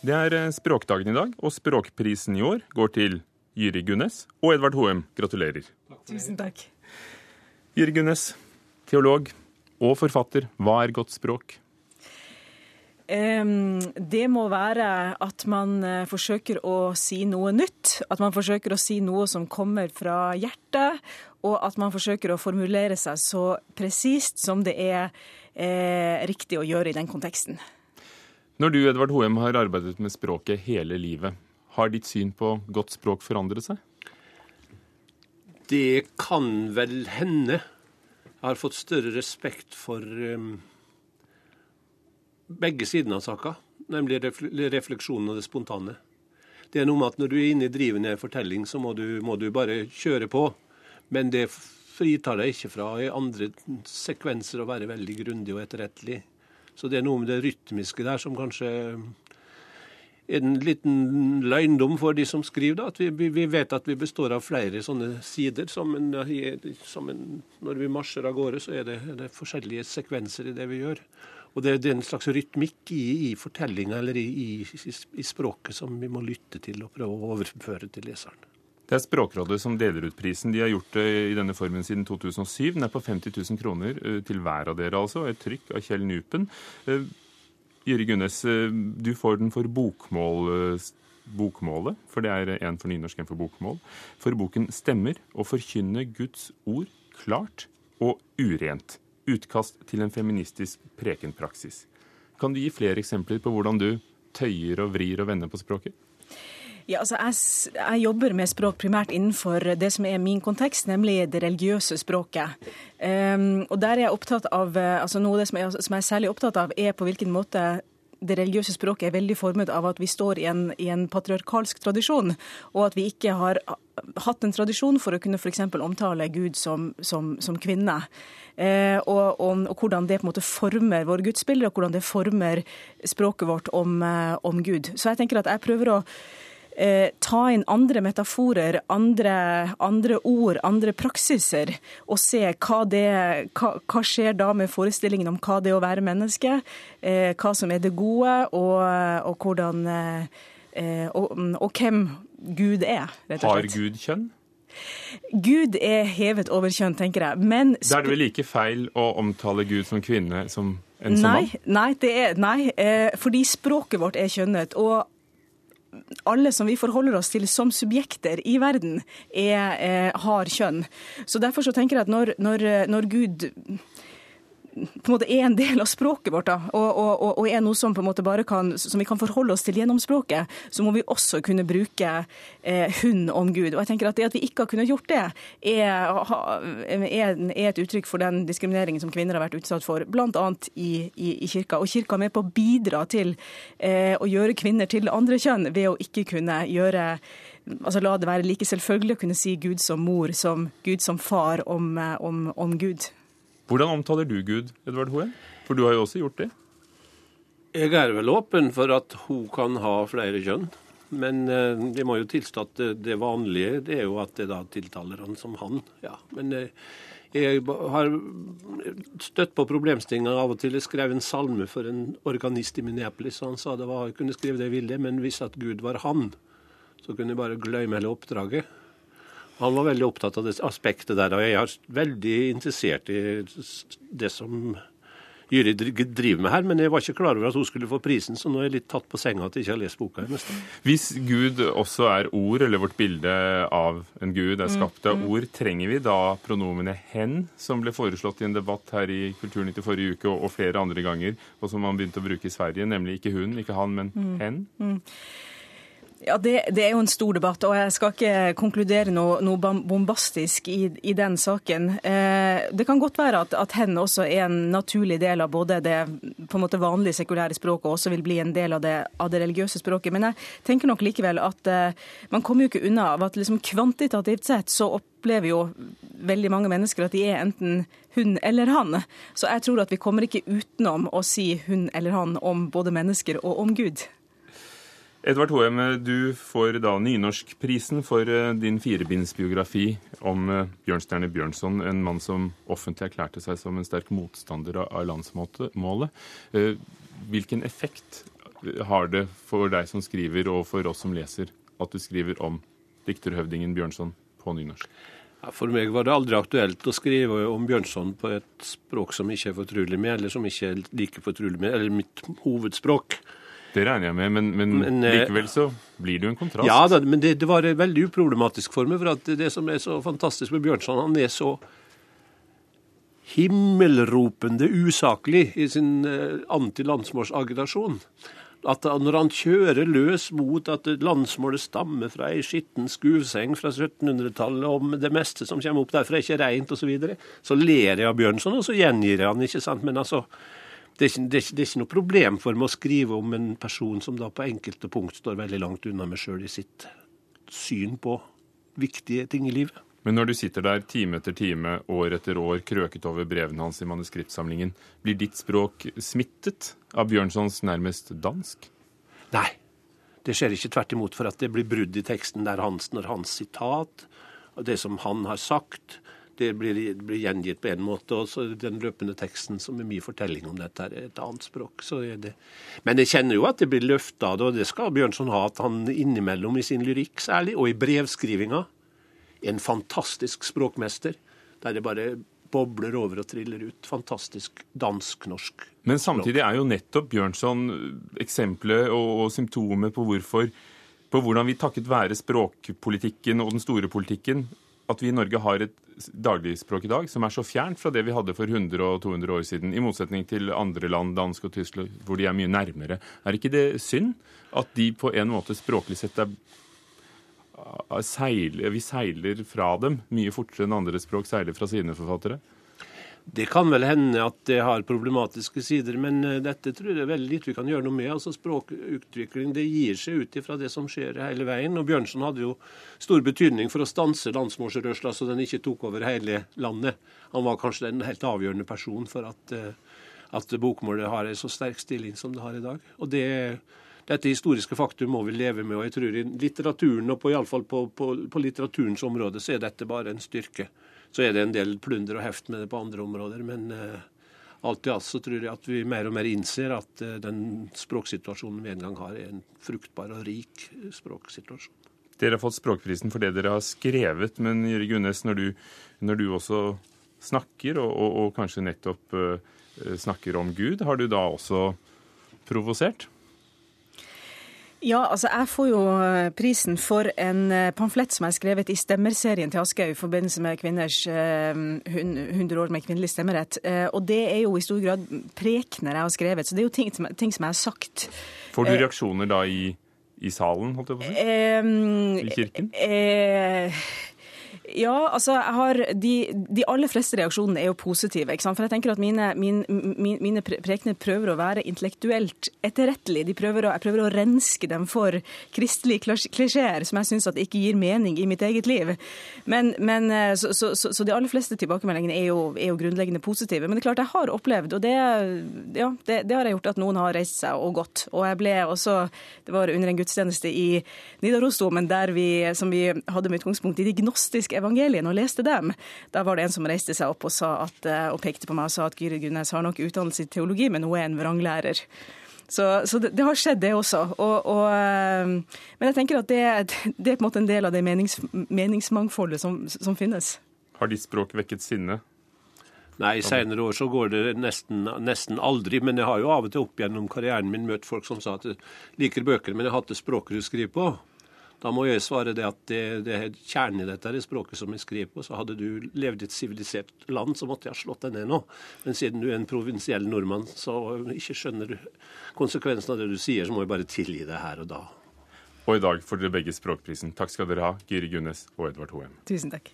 Det er eh, språkdagen i dag, og språkprisen i år går til Jyri Gunnes og Edvard Hoem. Gratulerer. Tusen takk. Jyri Gunnes, teolog og forfatter. Hva er godt språk? Det må være at man eh, forsøker å si noe nytt. At man forsøker å si noe som kommer fra hjertet, og at man forsøker å formulere seg så presist som det er eh, riktig å gjøre i den konteksten. Når du Edvard Hoem, har arbeidet med språket hele livet, har ditt syn på godt språk forandret seg? Det kan vel hende. Jeg har fått større respekt for um, begge sidene av saka, nemlig refleksjonen og det spontane. Det er noe med at når du er inne i driven i en fortelling, så må du, må du, bare kjøre på. Men det fritar deg ikke fra i andre sekvenser å være veldig grundig og etterrettelig. Så det er noe med det rytmiske der som kanskje er en liten løgndom for de som skriver. da, at vi, vi, vet at vi består av flere sånne sider. Som en, som en, når vi marsjer av gårde, så er det, er det forskjellige sekvenser i det vi gjør. Og det, det er en slags rytmikk i, i fortellinga eller i, i, i, språket som vi må lytte til og prøve å overføre til leseren. Det er Språkrådet som deler ut prisen. De har gjort det i denne formen siden 2007. Den er på 50 000 kroner eh, til hver av dere, altså. Et trykk av Kjell Nupen. Eh, Jyri Gunnes, eh, du får den for bokmål, bokmålet, for det er en for nynorsk, en for bokmål. For boken stemmer å forkynne Guds ord klart og urent utkast til en feministisk prekenpraksis. Kan du gi flere eksempler på hvordan du tøyer og vrir og vender på språket? Ja, altså jeg, jeg, jobber med språk primært innenfor det som er min kontekst, nemlig det religiøse språket. Um, og der er jeg opptatt av, altså Noe som jeg, som jeg er særlig opptatt av, er på hvilken måte det religiøse språket er veldig formet av at vi står i en, i en patriarkalsk tradisjon, og at vi ikke har hatt en tradisjon for å kunne f.eks. omtale Gud som, som, som kvinne. Eh, og, og, og, hvordan det på en måte former våre gudsbilder, og hvordan det former språket vårt om, eh, om Gud. Så jeg tenker at jeg prøver å Eh, ta inn andre metaforer, andre, andre, ord, andre praksiser, og se hva det hva, hva, skjer da med forestillingen om hva det er å være menneske, eh, hva som er det gode, og, og hvordan eh, og, og, hvem Gud er, rett og slett. Har Gud kjønn? Gud er hevet over kjønn, tenker jeg. Men Da er det vel like feil å omtale Gud som kvinne som en som mann? Nei, det er, nei fordi språket vårt er kjønnet. og alle som vi forholder oss til som subjekter i verden, er, er, har kjønn. Så Derfor så tenker jeg at når, når, når Gud på en måte er en del av språket vårt, da, og, og, og, er noe som på en måte bare kan, som vi kan forholde oss til gjennom språket, så må vi også kunne bruke eh, hun om Gud. Og jeg tenker at Det at vi ikke har kunnet gjort det, er, er, et uttrykk for den diskrimineringen som kvinner har vært utsatt for, bl.a. I, i, i kirka. Og kirka er med på å bidra til eh, å gjøre kvinner til andre kjønn ved å ikke kunne gjøre altså La det være like selvfølgelig å kunne si Gud som mor, som Gud som far om, eh, om, om Gud. Hvordan omtaler du Gud, Edvard Hoem? For du har jo også gjort det. Jeg er vel åpen for at hun kan ha flere kjønn. Men eh, det må jo tilstå at det, vanlige det er jo at det da tiltaler han som han. Ja, Men eh, jeg har støtt på problemstillinga av og til. Jeg skrev en salme for en organist i Minneapolis. og Han sa det var, jeg kunne skrive det jeg ville, men hvis at Gud var han, så kunne jeg bare glemme hele oppdraget. Han var veldig opptatt av det aspektet der, og jeg er veldig interessert i det som Jyri driver med her, men jeg var ikke klar over at hun skulle få prisen, så nå er jeg litt tatt på senga at jeg ikke har lest boka. hennes. Hvis Gud også er ord, eller vårt bilde av en gud er skapt av mm, mm. ord, trenger vi da pronomenet 'hen', som ble foreslått i en debatt her i Kulturnytt i forrige uke, og flere andre ganger, og som man begynte å bruke i Sverige, nemlig ikke hun, ikke han, men mm. 'hen'? Mm. Ja, det, det, er jo en stor debatt, og jeg skal ikke konkludere noe, noe bombastisk i, i, den saken. Eh, det kan godt være at, at, hen også er en naturlig del av både det på en måte vanlige sekulære språket og også vil bli en del av det, av det religiøse språket. Men jeg tenker nok likevel at eh, man kommer jo ikke unna av at liksom kvantitativt sett så opplever jo veldig mange mennesker at de er enten hun eller han. Så jeg tror at vi kommer ikke utenom å si hun eller han om både mennesker og om Gud. Edvard Hoem, du får da Nynorskprisen for eh, din firebindsbiografi om eh, Bjørnstjerne Bjørnson, en mann som offentlig erklærte seg som en sterk motstander av landsmålet. Eh, hvilken effekt har det for deg som skriver, og for oss som leser, at du skriver om dikterhøvdingen Bjørnson på nynorsk? For meg var det aldri aktuelt å skrive om Bjørnson på et språk som ikke er fortrolig med, eller som ikke er like fortrolig med, eller mitt hovedspråk. Det regner jeg med, men, men, men eh, likevel så blir det jo en kontrast. Ja, da, men det, det, var veldig uproblematisk for meg. For det som er så fantastisk med Bjørnson, han er så himmelropende usaklig i sin uh, antilandsmålsagitasjon. At når han kjører løs mot at landsmålet stammer fra ei skitten skuvseng fra 1700-tallet, om det meste som kommer opp derfra er ikke reint osv., så, videre, så ler jeg av Bjørnson, og så gjengir jeg han, ikke sant. Men altså, det er, ikke, det, er ikke, det er, ikke, noe problem for meg å skrive om en person som da på enkelte punkt står veldig langt unna meg sjøl i sitt syn på viktige ting i livet. Men når du sitter der time etter time, år etter år, krøket over brevene hans i manuskriptsamlingen, blir ditt språk smittet av Bjørnsons nærmest dansk? Nei, det skjer ikke tvert imot. For at det blir brudd i teksten der hans, når hans sitat, og det som han har sagt, det blir, blir, gjengitt på en måte. Og den løpende teksten som er mye fortelling om dette, er et annet språk. det. Men jeg kjenner jo at det blir løfta, og det skal Bjørnson ha, at han innimellom i sin lyrikk særlig, og i brevskrivinga, en fantastisk språkmester, der det bare bobler over og triller ut. Fantastisk dansk-norsk. Men samtidig er jo nettopp Bjørnson eksempelet og, og symptomet på hvorfor på hvordan vi takket være språkpolitikken og den store politikken, at vi i Norge har et dagligspråk i dag som er så fjernt fra det vi hadde for 100 og 200 år siden, i motsetning til andre land, dansk og Tyskland, hvor de er mye nærmere. Er ikke det synd at de på en måte språklig sett er seiler, vi seiler fra dem mye fortere enn andre språk seiler fra sine forfattere? Det kan vel hende at det har problematiske sider, men eh, dette tror jeg veldig lite vi kan gjøre noe med. Altså Språkutvikling det gir seg ut ifra det som skjer hele veien. Og Bjørnson hadde jo stor betydning for å stanse landsmorsrørsla så den ikke tok over hele landet. Han var kanskje en helt avgjørende person for at, eh, at bokmålet har en så sterk stilling som det har i dag. Og det dette historiske faktum må vi leve med. og jeg tror I litteraturen, og på, i på, på, på litteraturens område, så er dette bare en styrke. Så er det en del plunder og heft med det på andre områder. Men uh, alt i alt så tror jeg at vi mer og mer innser at uh, den språksituasjonen vi en gang har, er en fruktbar og rik språksituasjon. Dere har fått Språkprisen for det dere har skrevet, men Jyri Gunnes, når når du også snakker, og, og, og kanskje nettopp uh, snakker om Gud, har du da også provosert? Ja, altså jeg får jo eh, prisen for en eh, pamflett som er skrevet i stemmerserien til Aschehoug i forbindelse med kvinners 100 eh, år med kvinnelig stemmerett. Og det er jo i stor grad prekener jeg har skrevet, så det er jo ting, ting som jeg har sagt. Får du reaksjoner da i, i salen, holdt jeg på å si? I kirken? Eh, ja, altså jeg har, de, de, aller fleste reaksjonene er jo positive. ikke sant? For jeg tenker at mine, mine, mine prekener prøver å være intellektuelt etterrettelige. Prøver å, jeg prøver å renske dem for kristelige klisjeer som jeg syns ikke gir mening i mitt eget liv. Men, men eh, så, så, så, så, de aller fleste tilbakemeldingene er jo, er jo, grunnleggende positive. Men det er klart jeg har opplevd, og det, ja, det, det har jeg gjort, at noen har reist seg og gått. Og jeg ble også Det var under en gudstjeneste i Nidarosdomen der vi, som vi hadde med utgangspunkt i de gnostiske evangeliene og leste dem, da var det en som reiste seg opp og, at, eh, og pekte på meg og sa at Gyrid Gunnes har nok utdannelse i teologi, men hun er en vranglærer. Så, så det, det, har skjedd, det også. Og, og, eh, men jeg tenker at det, det, er på en måte en del av det menings, meningsmangfoldet som, som finnes. Har ditt språk vekket sinne? Nei, i senere år så går det nesten, nesten, aldri. Men jeg har jo av og til opp gjennom karrieren min møtt folk som sa at de liker bøker, men jeg har hatt det språket du skriver på. Da må jeg svare det at det, det er kjernen i dette er språket som jeg skriver på. Så hadde du levd i et sivilisert land, så måtte jeg ha slått deg ned nå. Men siden du er en provinsiell nordmann, så ikke skjønner du konsekvensen av det du sier, så må jeg bare tilgi det her og da. Og i dag får dere begge Språkprisen. Takk skal dere ha, Gyri Gunnes og Edvard Hoem. Tusen takk.